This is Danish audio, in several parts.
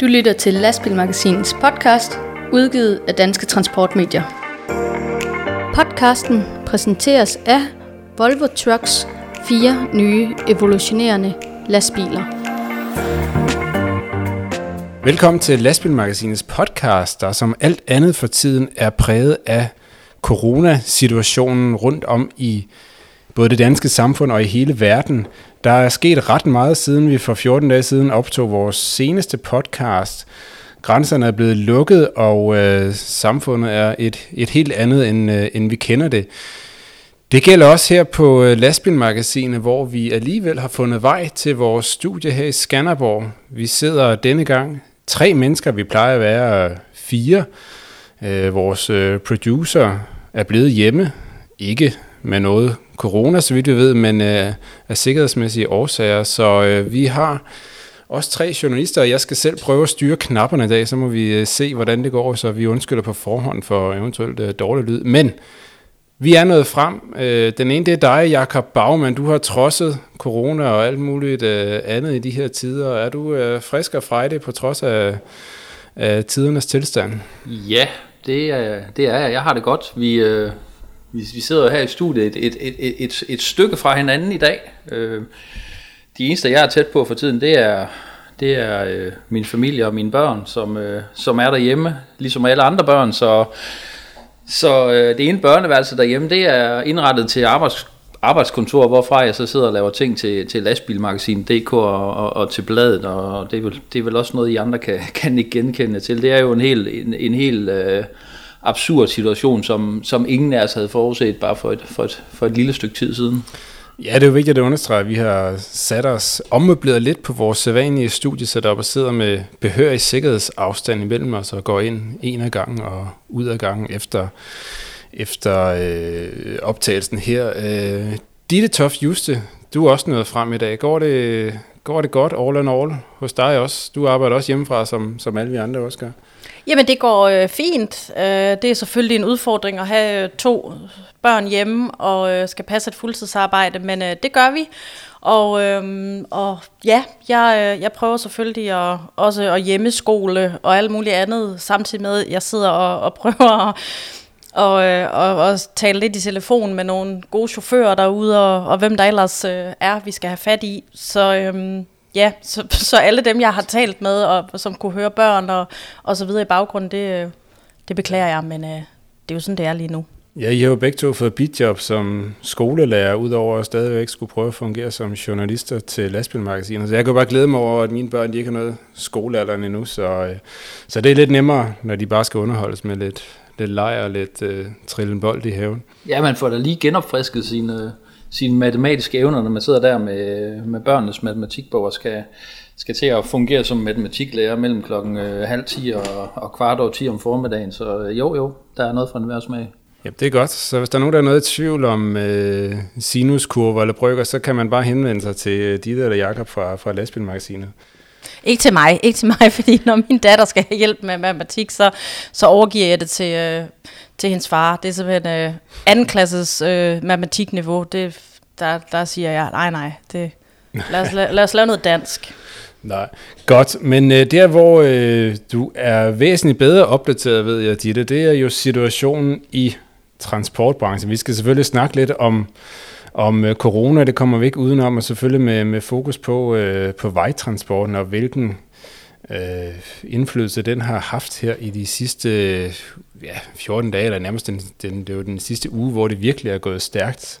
Du lytter til Lastbilmagasinets podcast, udgivet af Danske Transportmedier. Podcasten præsenteres af Volvo Trucks fire nye evolutionerende lastbiler. Velkommen til Lastbilmagasinets podcast, der som alt andet for tiden er præget af coronasituationen rundt om i både det danske samfund og i hele verden. Der er sket ret meget siden vi for 14 dage siden optog vores seneste podcast. Grænserne er blevet lukket, og øh, samfundet er et, et helt andet, end, øh, end vi kender det. Det gælder også her på øh, Lastbilmagasinet, hvor vi alligevel har fundet vej til vores studie her i Skanderborg. Vi sidder denne gang tre mennesker, vi plejer at være øh, fire. Øh, vores øh, producer er blevet hjemme, ikke med noget corona, så vidt vi ved, men øh, af sikkerhedsmæssige årsager. Så øh, vi har også tre journalister, og jeg skal selv prøve at styre knapperne i dag, så må vi øh, se, hvordan det går, så vi undskylder på forhånd for eventuelt øh, dårlig lyd. Men vi er nået frem. Øh, den ene, det er dig, Jakob Baumann. Du har trodset corona og alt muligt øh, andet i de her tider. Er du øh, frisk og frejdig på trods af, af tidernes tilstand? Ja, det er, det er jeg. Jeg har det godt. Vi, øh, vi, vi sidder her i studiet et, et, et, et, et, stykke fra hinanden i dag. Øh, de eneste, jeg er tæt på for tiden, det er, det er øh, min familie og mine børn, som, øh, som er derhjemme, ligesom alle andre børn. Så, så øh, det ene børneværelse derhjemme, det er indrettet til arbejds, arbejdskontor, hvorfra jeg så sidder og laver ting til, til lastbilmagasin.dk og, og, og til bladet, og det er, vel, det er vel også noget, I andre kan, kan ikke genkende til. Det er jo en helt, en, en helt øh, absurd situation, som, som ingen af os havde forudset bare for et, for, et, for et lille stykke tid siden. Ja, det er jo vigtigt at understrege, at vi har sat os ommøbleret lidt på vores sædvanlige studiesetup og sidder med behørig sikkerhedsafstand imellem os og går ind en af gangen og ud af gangen efter, efter øh, optagelsen her. Øh, Ditte Tof Juste, du er også nået frem i dag. Går det, går det godt all in all hos dig også? Du arbejder også hjemmefra, som, som alle vi andre også gør. Jamen det går øh, fint. Øh, det er selvfølgelig en udfordring at have øh, to børn hjemme og øh, skal passe et fuldtidsarbejde, men øh, det gør vi. Og, øh, og ja, jeg, øh, jeg prøver selvfølgelig at, også at hjemmeskole og alt muligt andet, samtidig med, at jeg sidder og, og prøver at og, øh, og, og tale lidt i telefon med nogle gode chauffører derude, og, og hvem der ellers øh, er, vi skal have fat i. Så øhm, ja, så, så alle dem, jeg har talt med, og som kunne høre børn og, og så videre i baggrunden, det, øh, det beklager jeg, men øh, det er jo sådan, det er lige nu. Ja, I har jo begge to fået bidjob som skolelærer, udover at stadigvæk skulle prøve at fungere som journalister til lastbilmagasinet. Så jeg kan bare glæde mig over, at mine børn de ikke har noget skolealderen endnu, så, øh, så det er lidt nemmere, når de bare skal underholdes med lidt, lidt leg og lidt øh, trillen bold i haven. Ja, man får da lige genopfrisket sine, sine matematiske evner, når man sidder der med, med børnenes matematikbog og skal, skal til at fungere som matematiklærer mellem klokken øh, halv 10 og, og kvart over 10 om formiddagen. Så øh, jo, jo, der er noget for en smag. Ja, det er godt. Så hvis der er nogen, der er noget i tvivl om øh, sinuskurver eller brygger, så kan man bare henvende sig til Ditte eller Jakob fra, fra Lastbilmagasinet. Ikke til mig, ikke til mig, fordi når min datter skal have hjælp med matematik, så, så overgiver jeg det til, øh, til hendes far. Det er simpelthen øh, anden klasses øh, matematikniveau. Det, der, der siger jeg, nej nej, det, lad, os, lad, lad os lave noget dansk. Nej, godt. Men øh, der, hvor øh, du er væsentligt bedre opdateret, ved jeg, Ditte, det er jo situationen i transportbranchen. Vi skal selvfølgelig snakke lidt om, om øh, corona, det kommer vi ikke udenom, og selvfølgelig med, med fokus på, øh, på vejtransporten og hvilken øh, indflydelse den har haft her i de sidste ja, 14 dage, eller nærmest den, den, det var den sidste uge, hvor det virkelig er gået stærkt.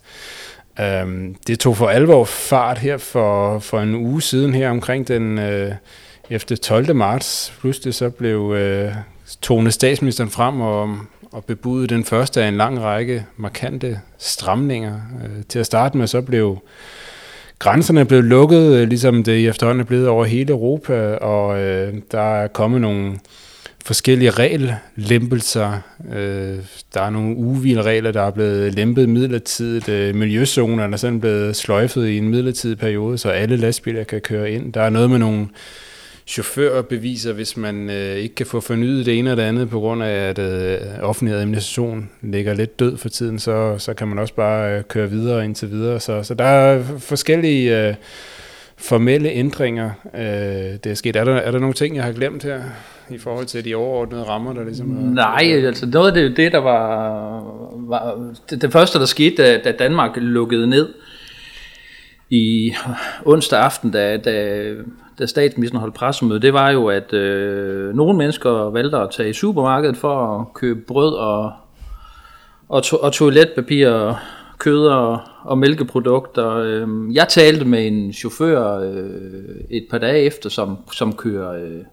Um, det tog for alvor fart her for, for en uge siden her omkring den øh, efter 12. marts. Pludselig så blev øh, tone statsministeren frem og, og bebudede den første af en lang række markante stramninger. Øh, til at starte med så blev grænserne blev lukket, øh, ligesom det efterhånden er blevet over hele Europa, og øh, der er kommet nogle forskellige regellempelser. Øh, der er nogle uvilregler, der er blevet lempet midlertidigt. Øh, miljøzonerne er sådan blevet sløjfet i en midlertidig periode, så alle lastbiler kan køre ind. Der er noget med nogle chaufførbeviser, hvis man øh, ikke kan få fornyet det ene eller det andet på grund af, at øh, offentlig administration ligger lidt død for tiden, så, så kan man også bare øh, køre videre indtil videre. Så, så der er forskellige... Øh, formelle ændringer, øh, det er sket. Er der, er der nogle ting, jeg har glemt her i forhold til de overordnede rammer, der ligesom er... Nej, altså noget af det, det der var, var det, det første, der skete, da, da Danmark lukkede ned i onsdag aften, da, da, da statsministeren holdt pressemøde, det var jo, at øh, nogle mennesker valgte at tage i supermarkedet for at købe brød og, og, to, og toiletpapir og kød og, og mælkeprodukter. Øh, jeg talte med en chauffør øh, et par dage efter, som, som kører øh,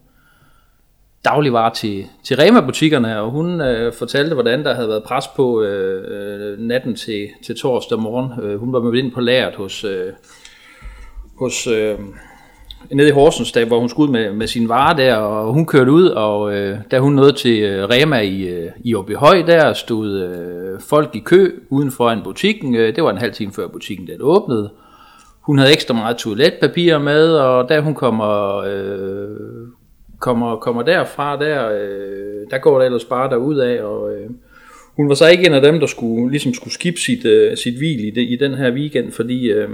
dagligvarer til, til Rema-butikkerne, og hun øh, fortalte, hvordan der havde været pres på øh, øh natten til, til torsdag morgen. Øh, hun var med ind på lageret hos, øh, hos øh, nede i Horsens, der, hvor hun skulle ud med, med sin varer der, og hun kørte ud, og øh, da hun nåede til øh, Rema i, øh, i Høj, der stod øh, folk i kø uden for en butikken. Øh, det var en halv time før butikken den åbnede. Hun havde ekstra meget toiletpapir med, og da hun kommer, øh, kommer, kommer derfra, der, øh, der går det ellers bare derud af, og øh, hun var så ikke en af dem, der skulle, ligesom skulle skip sit, uh, sit hvil i, det, i den her weekend, fordi uh,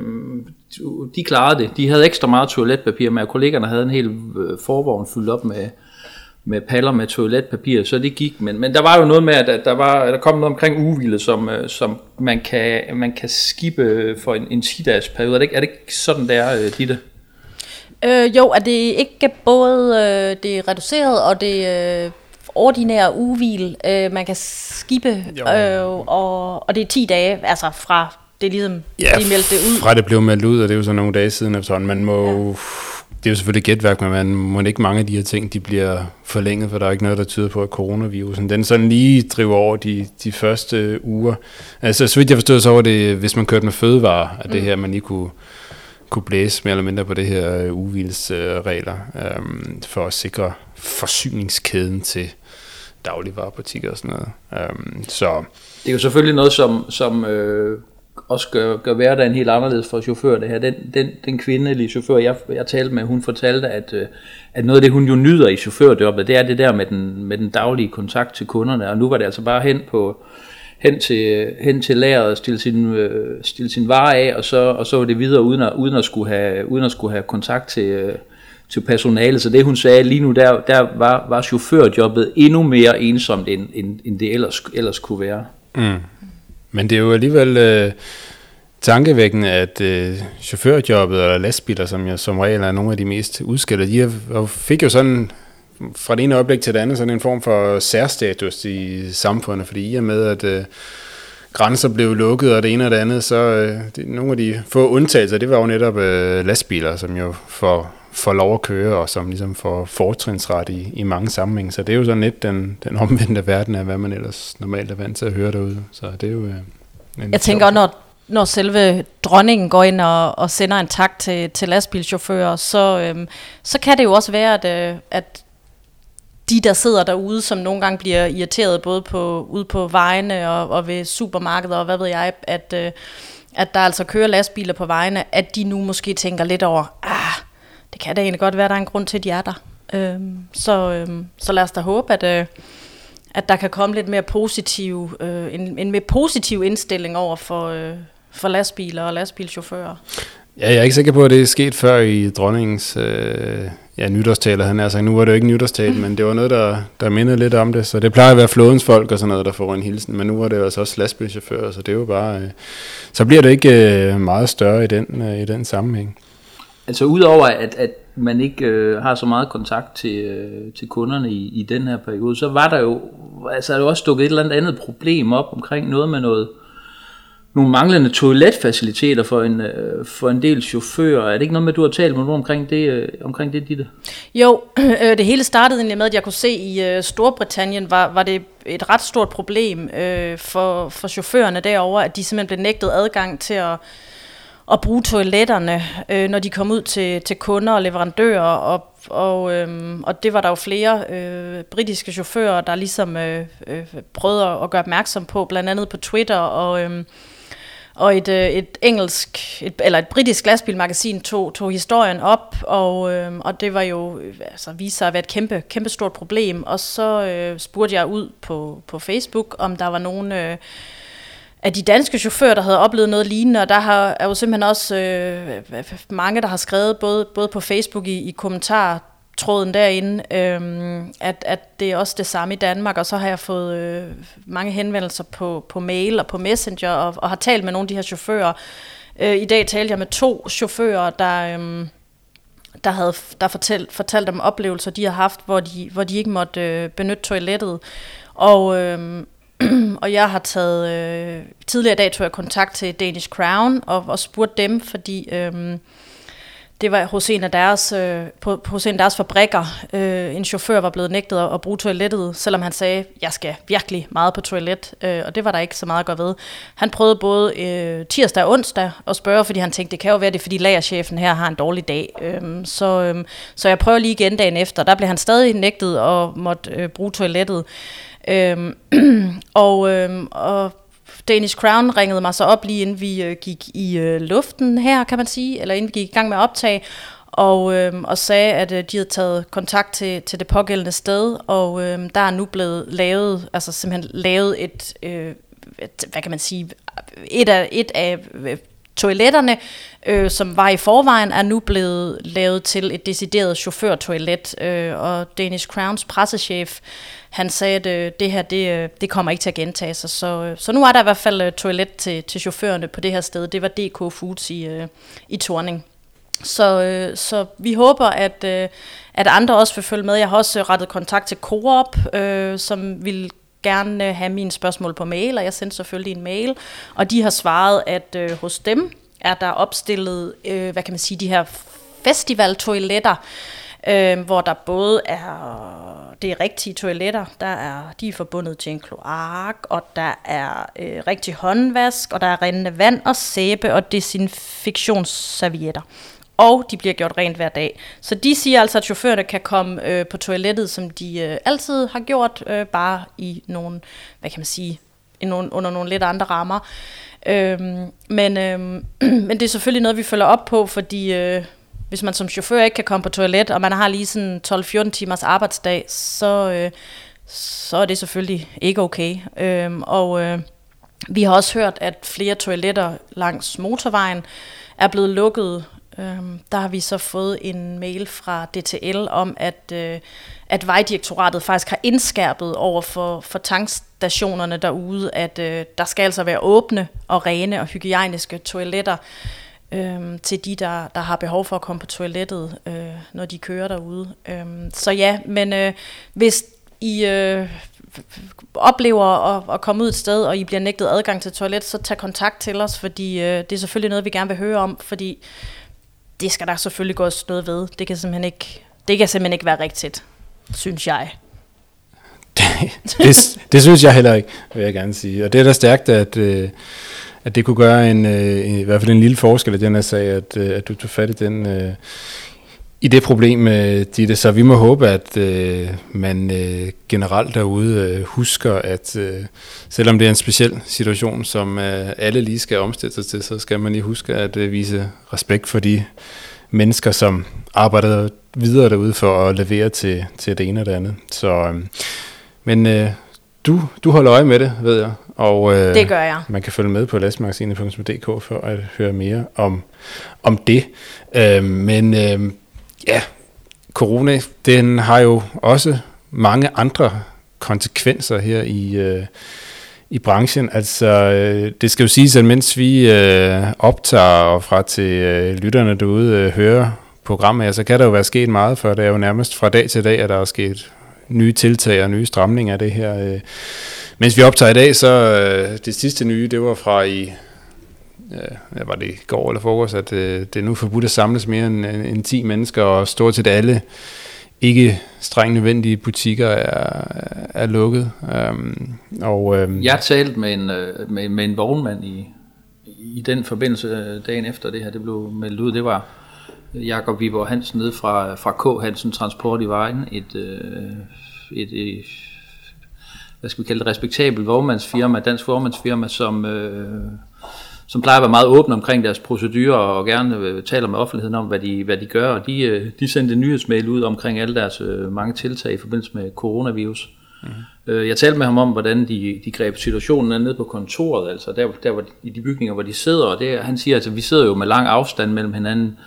de klarede det. De havde ekstra meget toiletpapir med, og kollegerne havde en hel øh, forvogn fyldt op med, med paller med toiletpapir, så det gik. Men, men der var jo noget med, at der, var, at der kom noget omkring uvile, som, uh, som man, kan, man kan skippe for en, en 10-dages periode. Er det, ikke, er det ikke sådan, der er, Ditte? Øh, jo, er det ikke både øh, det er reduceret, og det øh, ordinære ugevil, øh, man kan skippe, øh, og, og det er 10 dage, altså fra det ligesom, ja, de meldte det ud. fra det blev meldt ud, og det er jo så nogle dage siden efterhånden. Man må, ja. det er jo selvfølgelig gætværk, men man må ikke mange af de her ting, de bliver forlænget, for der er ikke noget, der tyder på, at coronavirusen, den sådan lige driver over de, de første uger. Altså, så vidt jeg forstod, så var det, hvis man kørte med fødevarer, at det mm. her, man lige kunne kunne blæse mere eller mindre på det her øh, uvildsregler øh, for at sikre forsyningskæden til dagligvarerbutikker og sådan noget. Øhm, så det er jo selvfølgelig noget, som, som øh, også gør, gør hverdagen helt anderledes for chauffører. Det her. Den, den, den kvindelige chauffør, jeg, jeg talte med, hun fortalte, at, øh, at noget af det, hun jo nyder i chaufførjobbet, det er det der med den, med den daglige kontakt til kunderne. Og nu var det altså bare hen på hen til, hen til lageret og stille sin, øh, stille sin vare af, og så, og så var det videre uden at, uden at, skulle, have, uden at skulle have kontakt til, øh, til personalet. Så det hun sagde lige nu, der, der var, var chaufførjobbet endnu mere ensomt, end, end, end det ellers, ellers kunne være. Mm. Men det er jo alligevel øh, tankevækkende, at øh, chaufførjobbet eller lastbiler, som jo som regel er nogle af de mest udskældte, de fik jo sådan fra det ene øjeblik til det andet sådan en form for særstatus i samfundet, fordi i og med, at øh, grænser blev lukket og det ene og det andet, så øh, det, nogle af de få undtagelser, det var jo netop øh, lastbiler, som jo får, får lov at køre, og som ligesom får fortrinsret i, i mange sammenhænge. Så det er jo sådan lidt den, den omvendte verden af, hvad man ellers normalt er vant til at høre derude. Så det er jo... Øh, Jeg tænker, når, når selve dronningen går ind og, og sender en tak til, til lastbilchauffører, så, øhm, så kan det jo også være, at, øh, at de, der sidder derude, som nogle gange bliver irriteret både på, ude på vejene og, og ved supermarkeder og hvad ved jeg, at, øh, at der altså kører lastbiler på vejene, at de nu måske tænker lidt over, ah, det kan da egentlig godt være, at der er en grund til, at de er der. Øhm, så, øhm, så lad os da håbe, at, øh, at der kan komme lidt mere positiv, øh, en, en mere positiv indstilling over for, øh, for lastbiler og lastbilchauffører. Ja, jeg er ikke sikker på, at det er sket før i dronningens øh, ja, nytårstaler. Han er, nu var det jo ikke nytårstale, mm. men det var noget, der, der mindede lidt om det. Så det plejer at være flådens folk og sådan noget, der får en hilsen. Men nu var det jo altså også lastbilchauffører, så det er jo bare... Øh, så bliver det ikke øh, meget større i den, øh, i den sammenhæng. Altså udover at, at man ikke øh, har så meget kontakt til, øh, til kunderne i, i den her periode, så var der jo, altså er der også dukket et eller andet problem op omkring noget med noget, nogle manglende toiletfaciliteter for en, øh, for en del chauffører. Er det ikke noget med, at du har talt med nogen omkring det, øh, omkring det Ditte? Jo, øh, det hele startede egentlig med, at jeg kunne se i øh, Storbritannien, var, var det et ret stort problem øh, for, for chaufførerne derovre, at de simpelthen blev nægtet adgang til at at bruge toiletterne, øh, når de kom ud til, til kunder og leverandører, og, og, øh, og det var der jo flere øh, britiske chauffører, der ligesom øh, øh, prøvede at gøre opmærksom på, blandt andet på Twitter, og, øh, og et, øh, et engelsk, et, eller et britisk lastbilmagasin tog, tog historien op, og, øh, og det var jo, øh, altså viste sig at være et kæmpe, kæmpe stort problem, og så øh, spurgte jeg ud på, på Facebook, om der var nogen... Øh, af de danske chauffører, der havde oplevet noget lignende, og der har, er jo simpelthen også øh, mange, der har skrevet både, både på Facebook i, i kommentarer tråden derinde, øhm, at, at det er også det samme i Danmark, og så har jeg fået øh, mange henvendelser på, på mail og på Messenger, og, og har talt med nogle af de her chauffører. Øh, I dag talte jeg med to chauffører, der, øhm, der havde der fortalt, fortalt om oplevelser, de har haft, hvor de, hvor de ikke måtte øh, benytte toilettet. Og, øh, og jeg har taget, øh, tidligere i dag tog jeg kontakt til Danish Crown og, og spurgte dem, fordi... Øh, det var hos en af deres, øh, på, hos en af deres fabrikker. Øh, en chauffør var blevet nægtet at, at bruge toilettet, selvom han sagde, jeg skal virkelig meget på toilet, øh, og det var der ikke så meget at gøre ved. Han prøvede både øh, tirsdag og onsdag at spørge, fordi han tænkte, det kan jo være det, fordi lagerchefen her har en dårlig dag. Øh, så, øh, så jeg prøver lige igen dagen efter. Der blev han stadig nægtet og måtte øh, bruge toilettet. Øhm, og, øhm, og Danish Crown ringede mig så op lige inden vi øh, gik i øh, luften her, kan man sige, eller inden vi gik i gang med at optage, og, øh, og sagde, at øh, de havde taget kontakt til, til det pågældende sted, og øh, der er nu blevet lavet, altså simpelthen lavet et, øh, et hvad kan man sige, et af, et af toiletterne, øh, som var i forvejen, er nu blevet lavet til et decideret chaufførtoilet, øh, og Danish Crowns pressechef han sagde, at øh, det her, det, øh, det kommer ikke til at gentage sig. Så, øh, så nu er der i hvert fald øh, toilet til, til chaufførerne på det her sted. Det var DK Foods i, øh, i Torning. Så, øh, så vi håber, at, øh, at andre også vil følge med. Jeg har også øh, rettet kontakt til Coop, øh, som vil gerne øh, have mine spørgsmål på mail, og jeg sendte selvfølgelig en mail, og de har svaret, at øh, hos dem er der opstillet, øh, hvad kan man sige, de her festivaltoiletter, øh, hvor der både er det er rigtige toiletter, der er, de er forbundet til en kloak, og der er øh, rigtig håndvask, og der er rindende vand og sæbe og desinfektionsservietter. Og de bliver gjort rent hver dag. Så de siger altså, at chaufførerne kan komme øh, på toilettet, som de øh, altid har gjort, øh, bare i nogle, hvad kan man sige, i nogle, under nogle lidt andre rammer. Øhm, men, øhm, men det er selvfølgelig noget, vi følger op på, fordi øh, hvis man som chauffør ikke kan komme på toilet, og man har lige sådan 12-14 timers arbejdsdag, så, øh, så er det selvfølgelig ikke okay. Øhm, og øh, vi har også hørt, at flere toiletter langs motorvejen er blevet lukket. Øhm, der har vi så fået en mail fra DTL om, at, øh, at Vejdirektoratet faktisk har indskærpet over for, for tankstationerne derude, at øh, der skal altså være åbne og rene og hygiejniske toiletter øh, til de, der, der har behov for at komme på toilettet, øh, når de kører derude. Øh, så ja, men øh, hvis I øh, oplever at, at komme ud et sted, og I bliver nægtet adgang til toilet, så tag kontakt til os, fordi øh, det er selvfølgelig noget, vi gerne vil høre om, fordi det skal der selvfølgelig gøres noget ved. Det kan simpelthen ikke, det kan simpelthen ikke være rigtigt, synes jeg. det, det, det synes jeg heller ikke, vil jeg gerne sige. Og det er da stærkt, at, øh, at det kunne gøre en, øh, i hvert fald en lille forskel i den her sag, at, øh, at du tog fat i den øh, i det problem, øh, Ditte. Så vi må håbe, at øh, man øh, generelt derude øh, husker, at øh, selvom det er en speciel situation, som øh, alle lige skal omstille sig til, så skal man lige huske at øh, vise respekt for de mennesker, som arbejder videre derude for at levere til, til det ene og det andet. Så, øh, men øh, du, du holder øje med det, ved jeg. Og, øh, det gør jeg. Man kan følge med på lastmagasinet.dk for at høre mere om, om det. Øh, men øh, ja, corona, den har jo også mange andre konsekvenser her i, øh, i branchen. Altså, øh, det skal jo siges, at mens vi øh, optager og fra til øh, lytterne derude øh, hører programmet, så kan der jo være sket meget, for det er jo nærmest fra dag til dag, at der er sket nye tiltag og nye stramninger af det her. Øh. Mens vi optager i dag, så øh, det sidste nye, det var fra i, Øh, ja, var det i går eller forårs, at øh, det er nu forbudt at samles mere end, øh, end 10 mennesker, og stort set alle ikke strengt nødvendige butikker er, er lukket. Øhm, og, øhm, jeg talte med en, øh, med, med en vognmand i, i den forbindelse dagen efter det her, det blev meldt ud. Det var Jakob Viborg Hansen nede fra, fra K. Hansen Transport i Vejen, et, øh, et, et hvad skal vi kalde det, respektabelt vognmandsfirma, dansk vognmandsfirma, som, øh, som plejer at være meget åbne omkring deres procedurer og gerne øh, taler med offentligheden om, hvad de, hvad de gør. Og de, øh, de sendte en nyhedsmail ud omkring alle deres øh, mange tiltag i forbindelse med coronavirus. Mm. Jeg talte med ham om, hvordan de, de greb situationen nede på kontoret, altså der, der hvor, i de bygninger, hvor de sidder, og det, han siger, altså vi sidder jo med lang afstand mellem hinanden,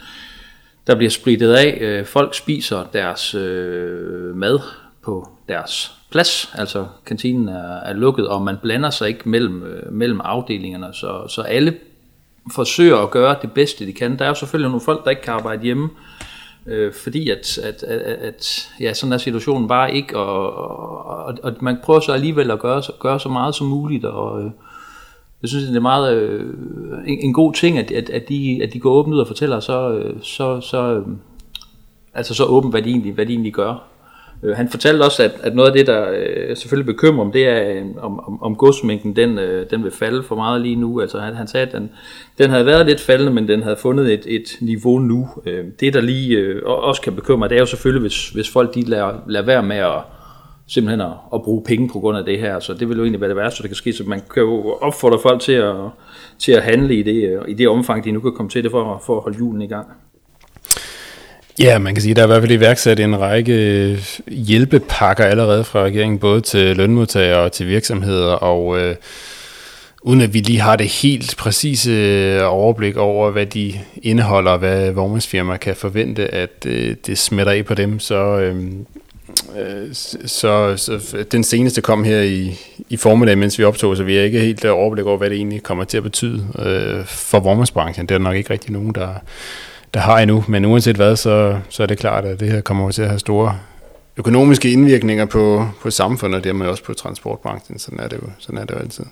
der bliver splittet af, folk spiser deres øh, mad på deres plads, altså kantinen er, er lukket, og man blander sig ikke mellem, øh, mellem afdelingerne, så, så alle forsøger at gøre det bedste, de kan. Der er jo selvfølgelig nogle folk, der ikke kan arbejde hjemme, øh, fordi at, at, at, at ja, sådan er situationen bare ikke, og, og, og man prøver så alligevel at gøre, gøre så meget som muligt, og øh, jeg synes, det er meget øh, en, en god ting, at, at, at, de, at de går åbent ud og fortæller så, øh, så, så, øh, altså så åbent, hvad de egentlig, hvad de egentlig gør. Øh, han fortalte også, at, at noget af det, der øh, selvfølgelig bekymrer om, det er, øh, om, om, om godsmængden, den, øh, den vil falde for meget lige nu. Altså han, han sagde, at den, den havde været lidt faldende, men den havde fundet et, et niveau nu. Øh, det, der lige øh, også kan bekymre, det er jo selvfølgelig, hvis, hvis folk de lader, lader være med at simpelthen at, at bruge penge på grund af det her. Så det vil jo egentlig være det værste, der kan ske. Så man kan jo opfordre folk til at, til at handle i det, øh, i det omfang, de nu kan komme til det for, for at holde julen i gang. Ja, man kan sige, at der er i hvert fald iværksat en række øh, hjælpepakker allerede fra regeringen, både til lønmodtagere og til virksomheder, og øh, uden at vi lige har det helt præcise øh, overblik over, hvad de indeholder, hvad vognmandsfirmaer kan forvente, at øh, det smitter af på dem, så, øh, øh så, så den seneste kom her i, i formiddag, mens vi optog, så vi har ikke helt overblik over, hvad det egentlig kommer til at betyde øh, for vognmandsbranchen. Det er nok ikke rigtig nogen, der der har endnu. Men uanset hvad, så, så er det klart, at det her kommer til at have store økonomiske indvirkninger på, på samfundet, og dermed også på transportbranchen. Sådan er det jo, sådan er det jo altid.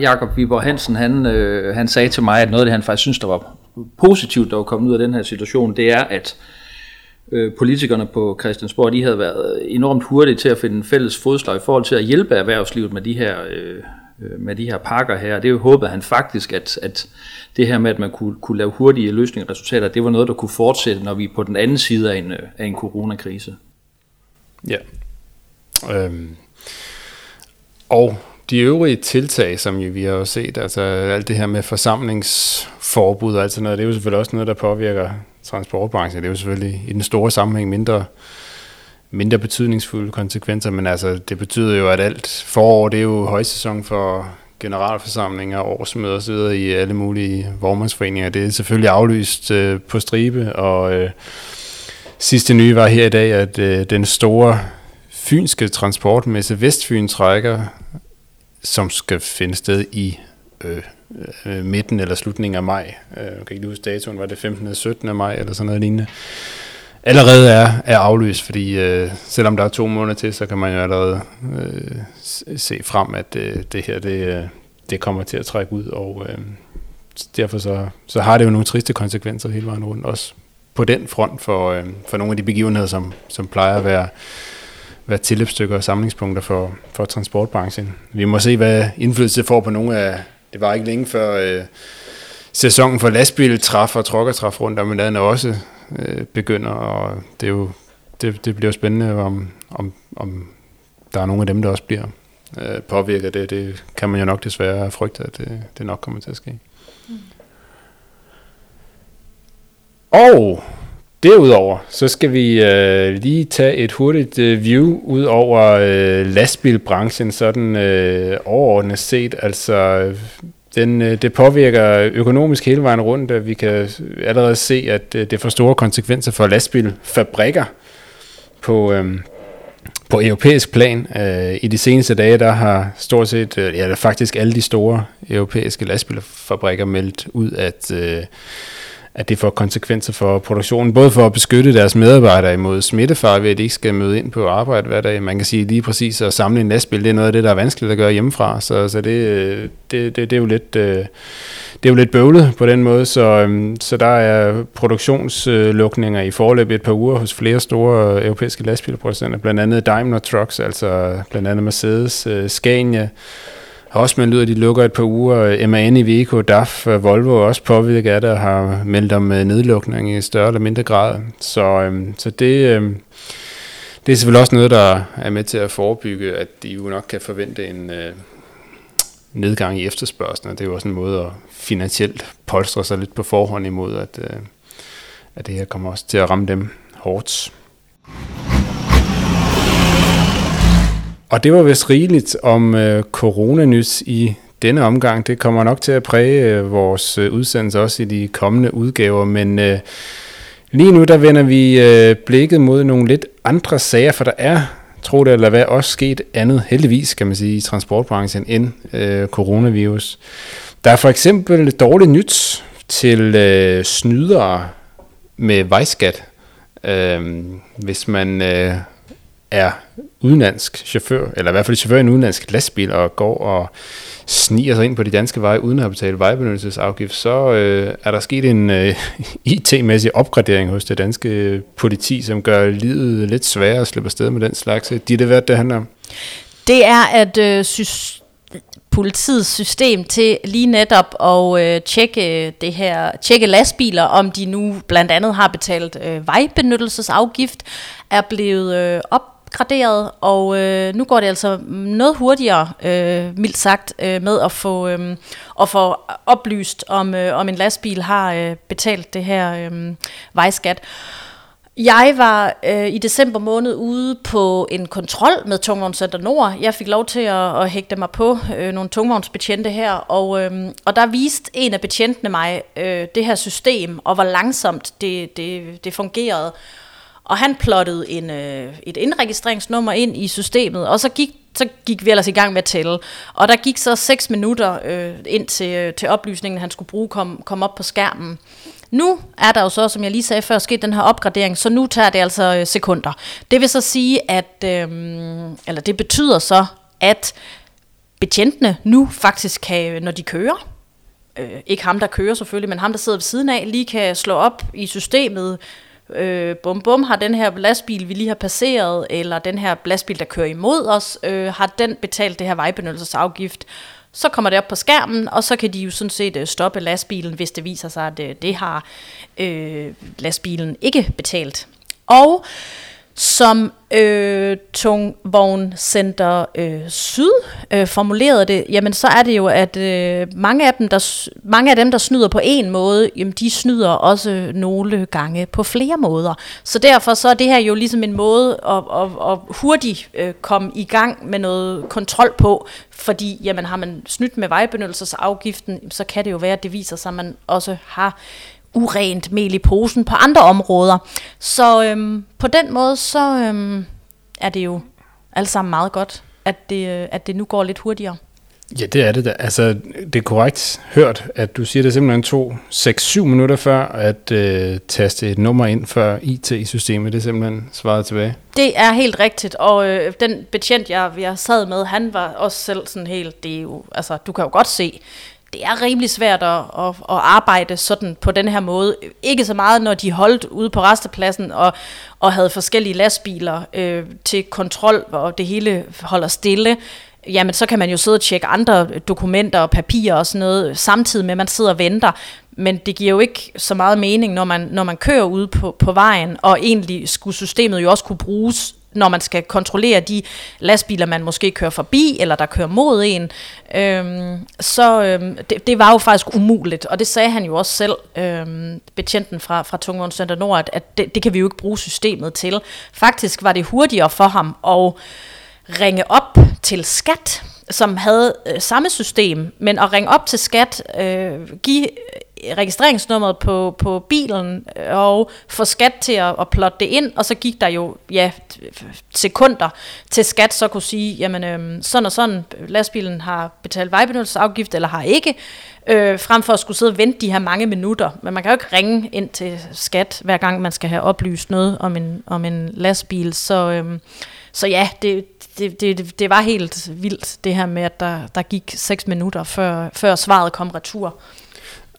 Jakob Viborg Hansen, han, øh, han sagde til mig, at noget af det, han faktisk synes, der var positivt, der var kommet ud af den her situation, det er, at øh, politikerne på Christiansborg, de havde været enormt hurtige til at finde en fælles fodslag i forhold til at hjælpe erhvervslivet med de her, øh, Øh, med de her pakker her. Det er jo håbet han faktisk, at, at det her med, at man kunne, kunne lave hurtige løsninger og resultater, det var noget, der kunne fortsætte, når vi er på den anden side af en, øh, af en coronakrise. Ja. Øhm. Og de øvrige tiltag, som vi har jo set, altså alt det her med forsamlingsforbud og alt sådan noget, det er jo selvfølgelig også noget, der påvirker transportbranchen. Det er jo selvfølgelig i den store sammenhæng mindre, mindre betydningsfulde konsekvenser, men altså det betyder jo, at alt forår, det er jo højsæson for generalforsamlinger, årsmøder osv. i alle mulige vormandsforeninger. Det er selvfølgelig aflyst øh, på stribe, og øh, sidste nye var her i dag, at øh, den store fynske transportmesse Vestfyn trækker, som skal finde sted i øh, øh midten eller slutningen af maj. Øh, jeg kan ikke huske datoen, var det 15. eller 17. maj eller sådan noget lignende allerede er, er aflyst, fordi øh, selvom der er to måneder til, så kan man jo allerede øh, se frem, at øh, det her det, øh, det kommer til at trække ud, og øh, derfor så, så har det jo nogle triste konsekvenser hele vejen rundt, også på den front for, øh, for nogle af de begivenheder, som, som plejer at være, være tilløbsstykker og samlingspunkter for, for transportbranchen. Vi må se, hvad indflydelse det får på nogle af, det var ikke længe før øh, sæsonen for lastbiltræf og trokkertræf rundt om i landet også øh, begynder, og det, er jo, det, det bliver jo spændende, om, om, om der er nogle af dem, der også bliver øh, påvirket. Det, det kan man jo nok desværre frygte, at det, det nok kommer til at ske. Mm. Og derudover, så skal vi øh, lige tage et hurtigt øh, view ud over øh, lastbilbranchen, sådan øh, overordnet set. Altså, den, øh, det påvirker økonomisk hele vejen rundt, og vi kan allerede se, at øh, det får store konsekvenser for lastbilfabrikker på, øhm, på europæisk plan. Øh, I de seneste dage, der har stort set, øh, ja, faktisk alle de store europæiske lastbilfabrikker meldt ud, at øh, at det får konsekvenser for produktionen, både for at beskytte deres medarbejdere imod smittefar, ved at de ikke skal møde ind på arbejde hver dag. Man kan sige lige præcis at samle en lastbil, det er noget af det, der er vanskeligt at gøre hjemmefra, så, så det, det, det, det, er jo lidt, øh, det er jo lidt bøvlet på den måde, så, øhm, så der er produktionslukninger i forløb et par uger hos flere store europæiske lastbilproducenter, blandt andet Daimler Trucks, altså blandt andet Mercedes, øh, Scania, har også de lukker et par uger. Øh, MAN, Iveco, DAF, øh, Volvo er også påvirket af det og har meldt om øh, nedlukning i større eller mindre grad. Så, øhm, så det, øhm, det er selvfølgelig også noget, der er med til at forebygge, at de jo nok kan forvente en øh, nedgang i efterspørgselen. Det er jo også en måde at finansielt polstre sig lidt på forhånd imod, at, øh, at det her kommer også til at ramme dem hårdt. Og det var vist rigeligt om øh, coronanys i denne omgang. Det kommer nok til at præge øh, vores øh, udsendelse også i de kommende udgaver, men øh, lige nu der vender vi øh, blikket mod nogle lidt andre sager, for der er, tro det eller hvad, også sket andet, heldigvis kan man sige, i transportbranchen end øh, coronavirus. Der er for eksempel dårligt nyt til øh, snydere med vejskat. Øh, hvis man øh, er udenlandsk chauffør, eller i hvert fald chauffør i en udenlandsk lastbil, og går og sniger sig ind på de danske veje uden at have betalt vejbenyttelsesafgift, så øh, er der sket en øh, IT-mæssig opgradering hos det danske øh, politi, som gør livet lidt sværere at slippe afsted med den slags. Øh, de er det værd, det handler om? Det er, at øh, sy- politiets system til lige netop at øh, tjekke øh, det her, tjekke lastbiler, om de nu blandt andet har betalt øh, vejbenyttelsesafgift, er blevet øh, opgraderet, og øh, nu går det altså noget hurtigere, øh, mildt sagt, øh, med at få, øh, at få oplyst, om, øh, om en lastbil har øh, betalt det her øh, vejskat. Jeg var øh, i december måned ude på en kontrol med Tungvognscenter Nord. Jeg fik lov til at, at hægte mig på øh, nogle tungvognsbetjente her, og, øh, og der viste en af betjentene mig øh, det her system, og hvor langsomt det, det, det fungerede. Og han plottede en, øh, et indregistreringsnummer ind i systemet, og så gik, så gik vi ellers i gang med at tælle. Og der gik så 6 minutter øh, ind til, øh, til oplysningen, han skulle bruge, kom, kom op på skærmen. Nu er der jo så, som jeg lige sagde før, sket den her opgradering, så nu tager det altså øh, sekunder. Det vil så sige, at, øh, eller det betyder så, at betjentene nu faktisk kan, når de kører, øh, ikke ham, der kører selvfølgelig, men ham, der sidder ved siden af, lige kan slå op i systemet, øh, bum bum, har den her lastbil, vi lige har passeret, eller den her lastbil, der kører imod os, øh, har den betalt det her vejbenyttelsesafgift, så kommer det op på skærmen, og så kan de jo sådan set øh, stoppe lastbilen, hvis det viser sig, at øh, det har øh, lastbilen ikke betalt. Og som øh, Tungvogncenter øh, Syd øh, formulerede det, jamen så er det jo, at øh, mange, af dem, der, mange af dem, der snyder på en måde, jamen de snyder også nogle gange på flere måder. Så derfor så er det her jo ligesom en måde at, at, at hurtigt øh, komme i gang med noget kontrol på, fordi jamen har man snydt med vejbenyttelsesafgiften, så kan det jo være, at det viser sig, at man også har urent mel i posen på andre områder. Så øhm, på den måde, så øhm, er det jo alt sammen meget godt, at det, øh, at det nu går lidt hurtigere. Ja, det er det da. Altså, det er korrekt hørt, at du siger, det simpelthen tog 6-7 minutter før at øh, taste et nummer ind før IT-systemet. Det er simpelthen svaret tilbage. Det er helt rigtigt, og øh, den betjent, jeg, jeg sad med, han var også selv sådan helt, det er jo, altså, du kan jo godt se, det er rimelig svært at, at, at arbejde sådan på den her måde. Ikke så meget, når de holdt ude på restepladsen og, og havde forskellige lastbiler øh, til kontrol, og det hele holder stille. Jamen, så kan man jo sidde og tjekke andre dokumenter og papirer og sådan noget, samtidig med, at man sidder og venter. Men det giver jo ikke så meget mening, når man, når man kører ude på, på vejen, og egentlig skulle systemet jo også kunne bruges når man skal kontrollere de lastbiler, man måske kører forbi, eller der kører mod en, øhm, så øhm, det, det var jo faktisk umuligt, og det sagde han jo også selv, øhm, betjenten fra, fra Tungvogn Center Nord, at, at det, det kan vi jo ikke bruge systemet til. Faktisk var det hurtigere for ham at ringe op til skat, som havde øh, samme system, men at ringe op til skat, øh, give registreringsnummeret på, på bilen øh, og få skat til at, at plotte det ind, og så gik der jo ja, sekunder til skat så kunne sige, jamen øh, sådan og sådan, lastbilen har betalt vejbenyttelsesafgift eller har ikke, øh, frem for at skulle sidde og vente de her mange minutter. Men man kan jo ikke ringe ind til skat, hver gang man skal have oplyst noget om en, om en lastbil. Så, øh, så ja, det, det, det, det var helt vildt, det her med, at der, der gik 6 minutter, før, før svaret kom retur.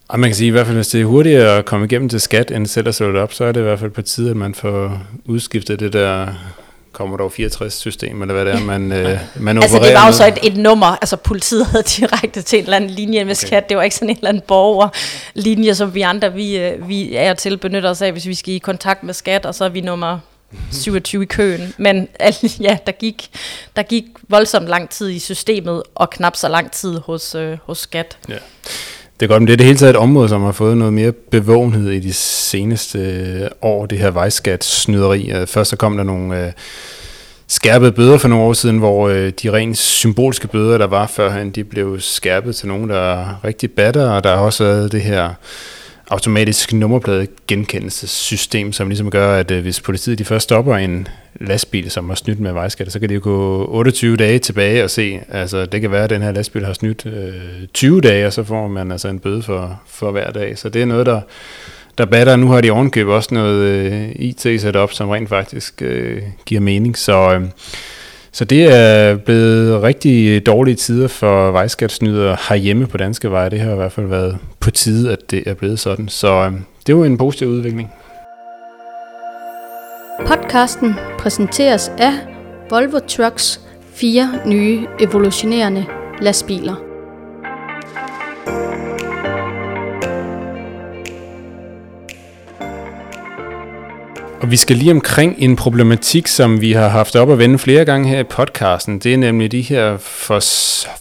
Og man kan sige, i hvert fald, hvis det er hurtigere at komme igennem til skat, end selv at slå det op, så er det i hvert fald på tide, at man får udskiftet det der Commodore 64-system, eller hvad det er, man, øh, man altså, det var jo så et, et nummer, altså politiet havde direkte til en eller anden linje med okay. skat, det var ikke sådan en eller anden borgerlinje, som vi andre, vi, øh, vi er til benytter os af, hvis vi skal i kontakt med skat, og så er vi nummer 27 i køen. Men ja, der gik, der gik voldsomt lang tid i systemet, og knap så lang tid hos, øh, hos skat. Ja. Det er godt, men det er det hele taget et område, som har fået noget mere bevågenhed i de seneste øh, år, det her vejskat-snyderi. Øh, først så kom der nogle... Øh, skærpede bøder for nogle år siden, hvor øh, de rent symbolske bøder, der var førhen, de blev skærpet til nogen, der er rigtig batter, og der har også været det her automatisk nummerplade genkendelsessystem, som ligesom gør, at øh, hvis politiet de først stopper en lastbil, som har snydt med vejskatter, så kan de jo gå 28 dage tilbage og se, altså det kan være, at den her lastbil har snydt øh, 20 dage, og så får man altså en bøde for, for hver dag. Så det er noget, der, der batter. Nu har de ovenkøbet også noget øh, IT-setup, som rent faktisk øh, giver mening. Så, øh, så det er blevet rigtig dårlige tider for vejskatsnydere herhjemme på danske veje. Det har i hvert fald været på tide, at det er blevet sådan. Så øh, det er jo en positiv udvikling. Podcasten præsenteres af Volvo Trucks fire nye evolutionerende lastbiler. Og vi skal lige omkring en problematik, som vi har haft op at vende flere gange her i podcasten. Det er nemlig de her for,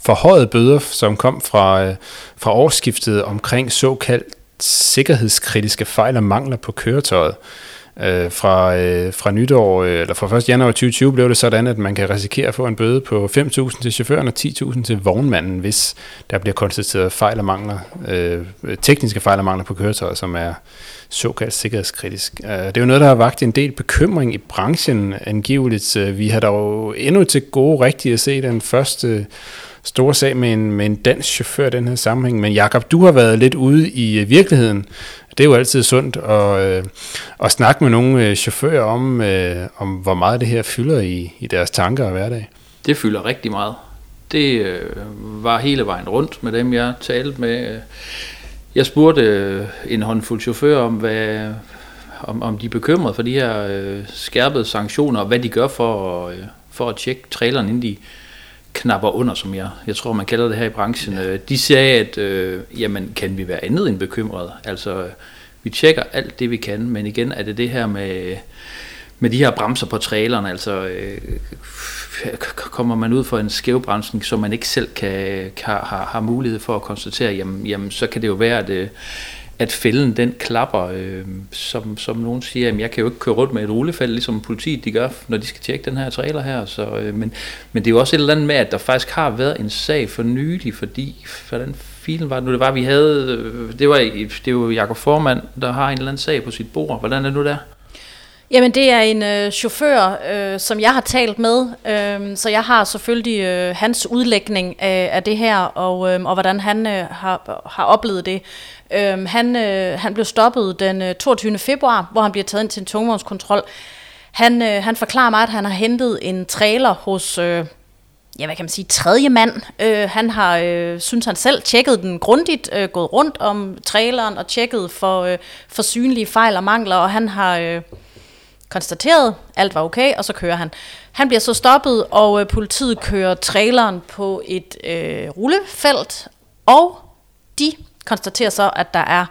forhøjede bøder, som kom fra, øh, fra årsskiftet omkring såkaldt sikkerhedskritiske fejl og mangler på køretøjet. Øh, fra, øh, fra nytår, øh, eller fra 1. januar 2020 blev det sådan, at man kan risikere at få en bøde på 5.000 til chaufføren og 10.000 til vognmanden, hvis der bliver konstateret fejl og mangler, øh, tekniske fejl og mangler på køretøjet, som er såkaldt sikkerhedskritisk. Øh, det er jo noget, der har vagt en del bekymring i branchen angiveligt. Øh, vi har dog endnu til gode rigtigt at se den første store sag med en, med en dansk chauffør i den her sammenhæng. Men Jakob, du har været lidt ude i øh, virkeligheden. Det er jo altid sundt at, øh, at snakke med nogle øh, chauffører om, om, hvor meget det her fylder i, i deres tanker og hverdag. Det fylder rigtig meget. Det øh, var hele vejen rundt med dem, jeg talte med. Jeg spurgte øh, en håndfuld chauffør om, hvad, om, om de er bekymrede for de her øh, skærpede sanktioner, og hvad de gør for, øh, for at tjekke traileren, inden de knapper under, som jeg, jeg tror, man kalder det her i branchen. Ja. De sagde, at øh, jamen, kan vi være andet end bekymrede? Altså, vi tjekker alt det, vi kan, men igen er det det her med, med de her bremser på traileren, altså øh, kommer man ud for en skævbremsning, som man ikke selv kan, kan har, har mulighed for at konstatere, jamen, jamen så kan det jo være, at, øh, at fælden den klapper, øh, som, som nogen siger, jamen jeg kan jo ikke køre rundt med et rullefald, ligesom politiet de gør, når de skal tjekke den her trailer her. Så, øh, men, men det er jo også et eller andet med, at der faktisk har været en sag for nylig, fordi, hvordan filen var det nu, det var, vi havde, øh, det var, det var Jakob Formand, der har en eller anden sag på sit bord. Hvordan er det nu der? Jamen det er en øh, chauffør, øh, som jeg har talt med, øh, så jeg har selvfølgelig øh, hans udlægning af, af det her, og, øh, og hvordan han øh, har, har oplevet det. Øh, han, øh, han blev stoppet den øh, 22. februar, hvor han bliver taget ind til en tungvognskontrol. Han, øh, han forklarer mig, at han har hentet en trailer hos... Øh, ja, hvad kan man sige, tredje mand. Øh, han har, øh, synes han selv, tjekket den grundigt, øh, gået rundt om traileren og tjekket for, øh, for synlige fejl og mangler, og han har... Øh, konstateret, alt var okay, og så kører han. Han bliver så stoppet, og øh, politiet kører traileren på et øh, rullefelt, og de konstaterer så, at der er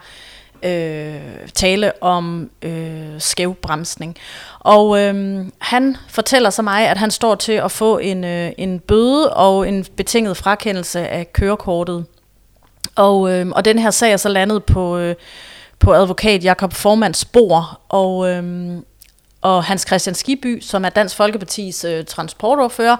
øh, tale om øh, skævbremsning. Og øh, han fortæller så mig, at han står til at få en, øh, en bøde og en betinget frakendelse af kørekortet. Og, øh, og den her sag er så landet på, øh, på advokat Jakob Formands spor, og øh, og Hans Christian Skiby, som er Dansk Folkepartis øh, transportordfører,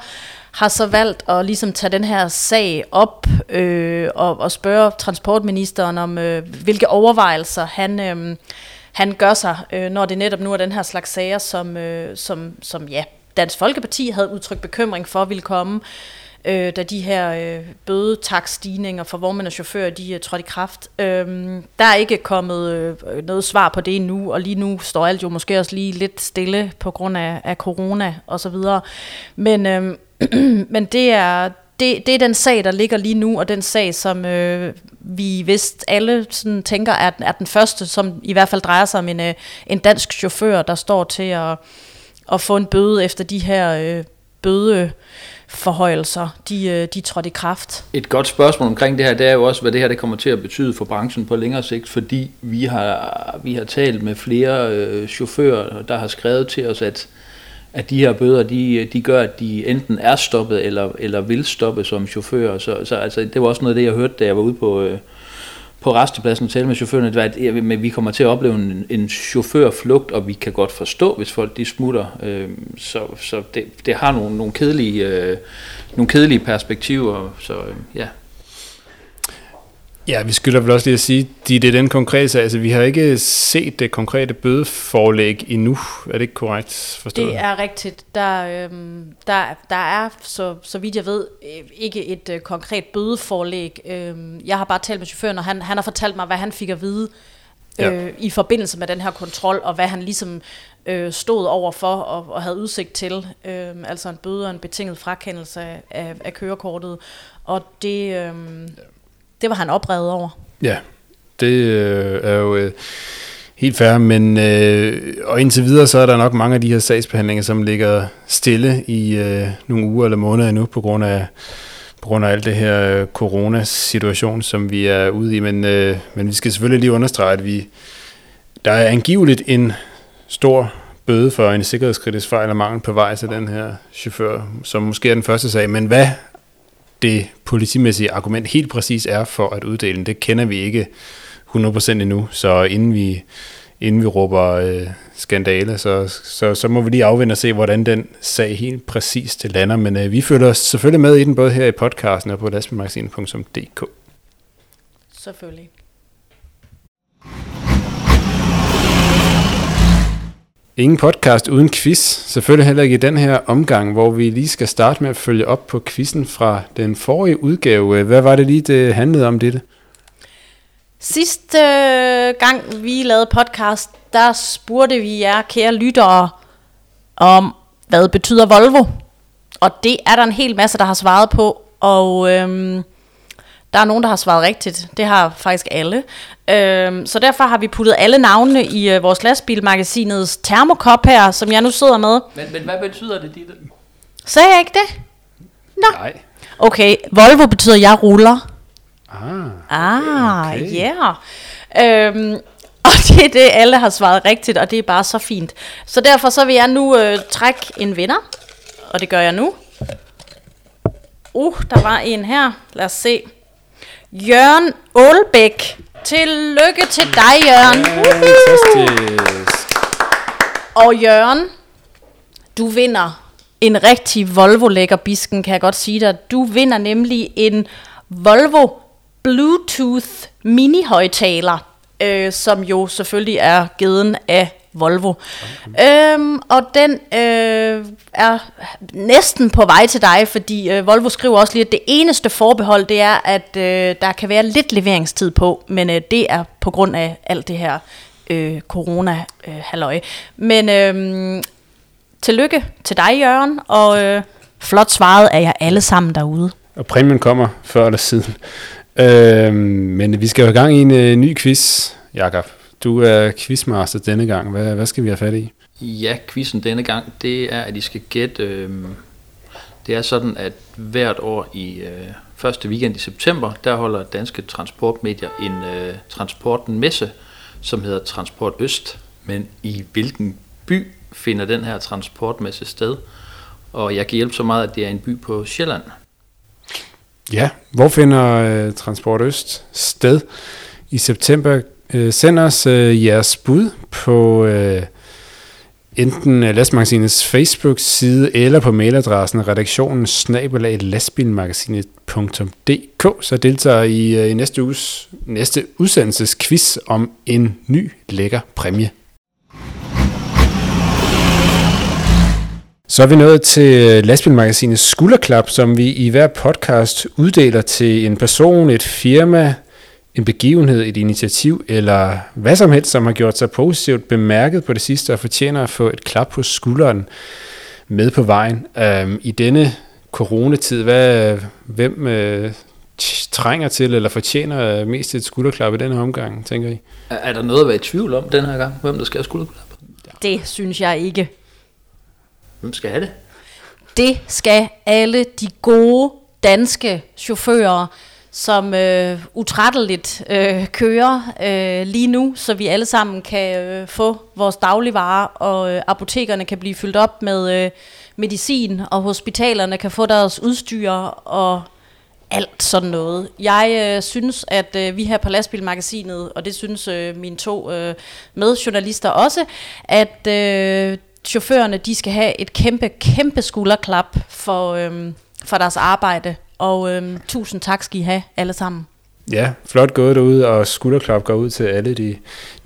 har så valgt at ligesom tage den her sag op øh, og, og spørge transportministeren om, øh, hvilke overvejelser han, øh, han gør sig, øh, når det netop nu er den her slags sager, som, øh, som, som ja, Dansk Folkeparti havde udtrykt bekymring for ville komme. øh, øh, da de her øh, bødetakstigninger for vognmænd og chauffører, de øh, er trådt i kraft. Øh, der er ikke kommet øh, noget svar på det endnu, og lige nu står alt jo måske også lige lidt stille på grund af, af corona og så videre. Men, øh, men det er, det, det er den sag, der ligger lige nu, og den sag, som øh, vi vist alle sådan tænker er, er den første, som i hvert fald drejer sig om en, øh, en dansk chauffør, der står til at, at få en bøde efter de her øh, bøde forhøjelser, de, øh, de trådte i kraft. Et godt spørgsmål omkring det her, det er jo også, hvad det her det kommer til at betyde for branchen på længere sigt, fordi vi har, vi har talt med flere øh, chauffører, der har skrevet til os, at, at de her bøder, de, de gør, at de enten er stoppet, eller, eller vil stoppe som chauffører. Så, så altså, det var også noget af det, jeg hørte, da jeg var ude på, øh, på restepladsen og tale med chaufføren, at vi kommer til at opleve en, en chaufførflugt, og vi kan godt forstå, hvis folk de smutter. Øh, så så det, det har nogle, nogle, kedelige, øh, nogle kedelige perspektiver. Så øh, ja, Ja, vi skylder vel også lige at sige, det er den konkrete sag. Altså, vi har ikke set det konkrete bødeforlæg endnu. Er det ikke korrekt forstået? Det er rigtigt. Der, øhm, der, der er, så, så vidt jeg ved, øh, ikke et øh, konkret bødeforlæg. Øhm, jeg har bare talt med chaufføren, og han, han har fortalt mig, hvad han fik at vide øh, ja. i forbindelse med den her kontrol, og hvad han ligesom øh, stod over for og, og havde udsigt til. Øh, altså en bøde og en betinget frakendelse af, af, kørekortet. Og det... Øh, det var han oprevet over. Ja, det øh, er jo øh, helt fair, men øh, og indtil videre så er der nok mange af de her sagsbehandlinger, som ligger stille i øh, nogle uger eller måneder endnu på grund af på grund af alt det her øh, coronasituation, som vi er ude i, men, øh, men vi skal selvfølgelig lige understrege, at vi der er angiveligt en stor bøde for en sikkerhedskritisk fejl og mangel på vej til den her chauffør, som måske er den første sag, men hvad det politimæssige argument helt præcis er for at uddele det kender vi ikke 100% endnu. Så inden vi, inden vi råber øh, skandale, så, så, så må vi lige afvente og se, hvordan den sag helt præcist lander. Men øh, vi følger os selvfølgelig med i den, både her i podcasten og på lastbilmagasinet.dk. Selvfølgelig. Ingen podcast uden quiz. Selvfølgelig heller ikke i den her omgang, hvor vi lige skal starte med at følge op på quizzen fra den forrige udgave. Hvad var det lige, det handlede om dette? Sidste øh, gang vi lavede podcast, der spurgte vi jer, kære lyttere, om hvad betyder Volvo? Og det er der en hel masse, der har svaret på. Og øhm, der er nogen, der har svaret rigtigt. Det har faktisk alle. Øhm, så derfor har vi puttet alle navnene i øh, vores lastbilmagasinets termokop her, som jeg nu sidder med. Men, men hvad betyder det, Ditte? Sagde jeg ikke det? Nå. Nej. Okay, Volvo betyder, jeg ruller. Ah, Ah, okay. ja. Yeah. Øhm, og det er det, alle har svaret rigtigt, og det er bare så fint. Så derfor så vil jeg nu øh, trække en vinder, og det gør jeg nu. Uh, der var en her. Lad os se. Jørgen Aalbæk. Tillykke til dig, Jørgen. fantastisk. Og Jørgen, du vinder en rigtig Volvo lækker bisken, kan jeg godt sige dig. Du vinder nemlig en Volvo Bluetooth mini højtaler, øh, som jo selvfølgelig er givet af Volvo. Øhm, og den øh, er næsten på vej til dig, fordi øh, Volvo skriver også lige, at det eneste forbehold, det er, at øh, der kan være lidt leveringstid på, men øh, det er på grund af alt det her øh, corona-halløj. Øh, men øh, tillykke til dig, Jørgen, og øh, flot svaret af jer alle sammen derude. Og præmien kommer før eller siden. Øh, men vi skal jo i gang i en øh, ny quiz, Jakob. Du er quizmaster denne gang. Hvad, hvad skal vi have fat i? Ja, quizzen denne gang, det er, at I skal gætte... Øh, det er sådan, at hvert år i øh, første weekend i september, der holder danske transportmedier en øh, transportmesse, som hedder Transport Øst. Men i hvilken by finder den her transportmesse sted? Og jeg kan hjælpe så meget, at det er en by på Sjælland. Ja, hvor finder øh, Transport Øst sted i september? Øh, send os øh, jeres bud på øh, enten øh, Lastmagasinets Facebook-side eller på mailadressen redaktionen snabelag lastbilmagasinet.dk, så deltager I øh, i næste uges næste udsendelsesquiz om en ny lækker præmie. Så er vi nået til øh, lastbilmagasinets skulderklap, som vi i hver podcast uddeler til en person, et firma, en begivenhed, et initiativ eller hvad som helst, som har gjort sig positivt bemærket på det sidste og fortjener at få et klap på skulderen med på vejen. Øhm, I denne coronatid, hvad, hvem øh, trænger til eller fortjener øh, mest et skulderklap i denne omgang, tænker I? Er, er der noget at være i tvivl om den her gang, hvem der skal have skulderklap? Det synes jeg ikke. Hvem skal have det? Det skal alle de gode danske chauffører, som øh, utrætteligt øh, kører øh, lige nu, så vi alle sammen kan øh, få vores dagligvarer, og øh, apotekerne kan blive fyldt op med øh, medicin, og hospitalerne kan få deres udstyr, og alt sådan noget. Jeg øh, synes, at øh, vi her på Lastbilmagasinet, og det synes øh, mine to øh, medjournalister også, at øh, chaufførerne de skal have et kæmpe, kæmpe skulderklap for, øh, for deres arbejde. Og øhm, tusind tak skal I have alle sammen. Ja, flot gået derude, og skulderklap går ud til alle de,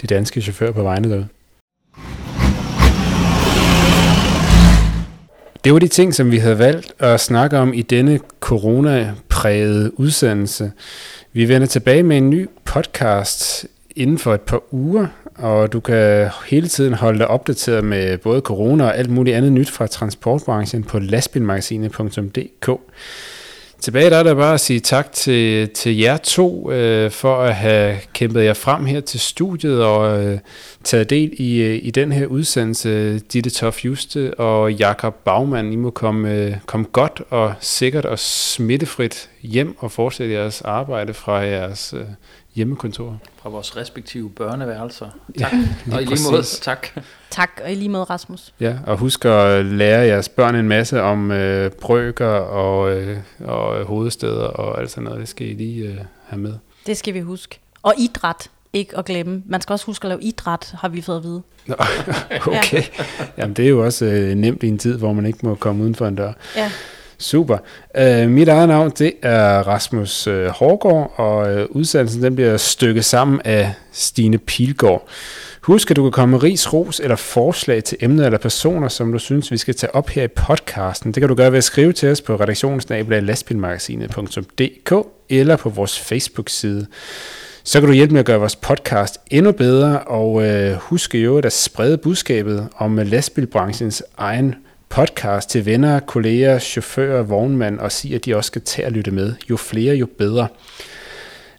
de danske chauffører på vejene derude. Det var de ting, som vi havde valgt at snakke om i denne corona-prægede udsendelse. Vi vender tilbage med en ny podcast inden for et par uger, og du kan hele tiden holde dig opdateret med både corona og alt muligt andet nyt fra transportbranchen på lastbilmagasinet.dk. Tilbage der er der bare at sige tak til, til jer to øh, for at have kæmpet jer frem her til studiet og øh, taget del i, øh, i den her udsendelse. Ditte Tof Juste og Jakob Baumann, I må komme, øh, komme godt og sikkert og smittefrit hjem og fortsætte jeres arbejde fra jeres øh, hjemmekontor. Fra vores respektive børneværelser. Tak. Ja, og i lige måde, tak. Tak, og i lige måde, Rasmus. Ja, og husk at lære jeres børn en masse om øh, brøker og, øh, og hovedsteder og alt sådan noget. Det skal I lige øh, have med. Det skal vi huske. Og idræt, ikke at glemme. Man skal også huske at lave idræt, har vi fået at vide. Nå, okay. Jamen, det er jo også øh, nemt i en tid, hvor man ikke må komme uden for en dør. Ja. Super. Uh, mit eget navn, det er Rasmus uh, Hårgaard, og uh, udsendelsen den bliver stykket sammen af Stine Pilgaard. Husk, at du kan komme med ris, ros eller forslag til emner eller personer, som du synes, vi skal tage op her i podcasten. Det kan du gøre ved at skrive til os på redaktionsnabelag.lastbilmagasinet.dk eller på vores Facebook-side. Så kan du hjælpe med at gøre vores podcast endnu bedre, og øh, husk jo at sprede budskabet om lastbilbranchens egen podcast til venner, kolleger, chauffører, vognmænd og sige, at de også skal tage og lytte med. Jo flere, jo bedre.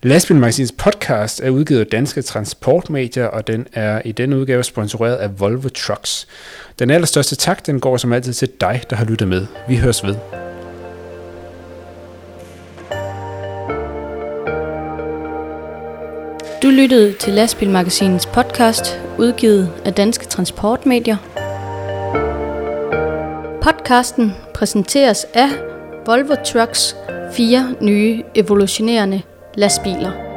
Lastbilmagasinets podcast er udgivet af Danske Transportmedier, og den er i denne udgave sponsoreret af Volvo Trucks. Den allerstørste tak, den går som altid til dig, der har lyttet med. Vi høres ved. Du lyttede til Lastbilmagasinets podcast, udgivet af Danske Transportmedier. Podcasten præsenteres af Volvo Trucks fire nye evolutionerende lastbiler.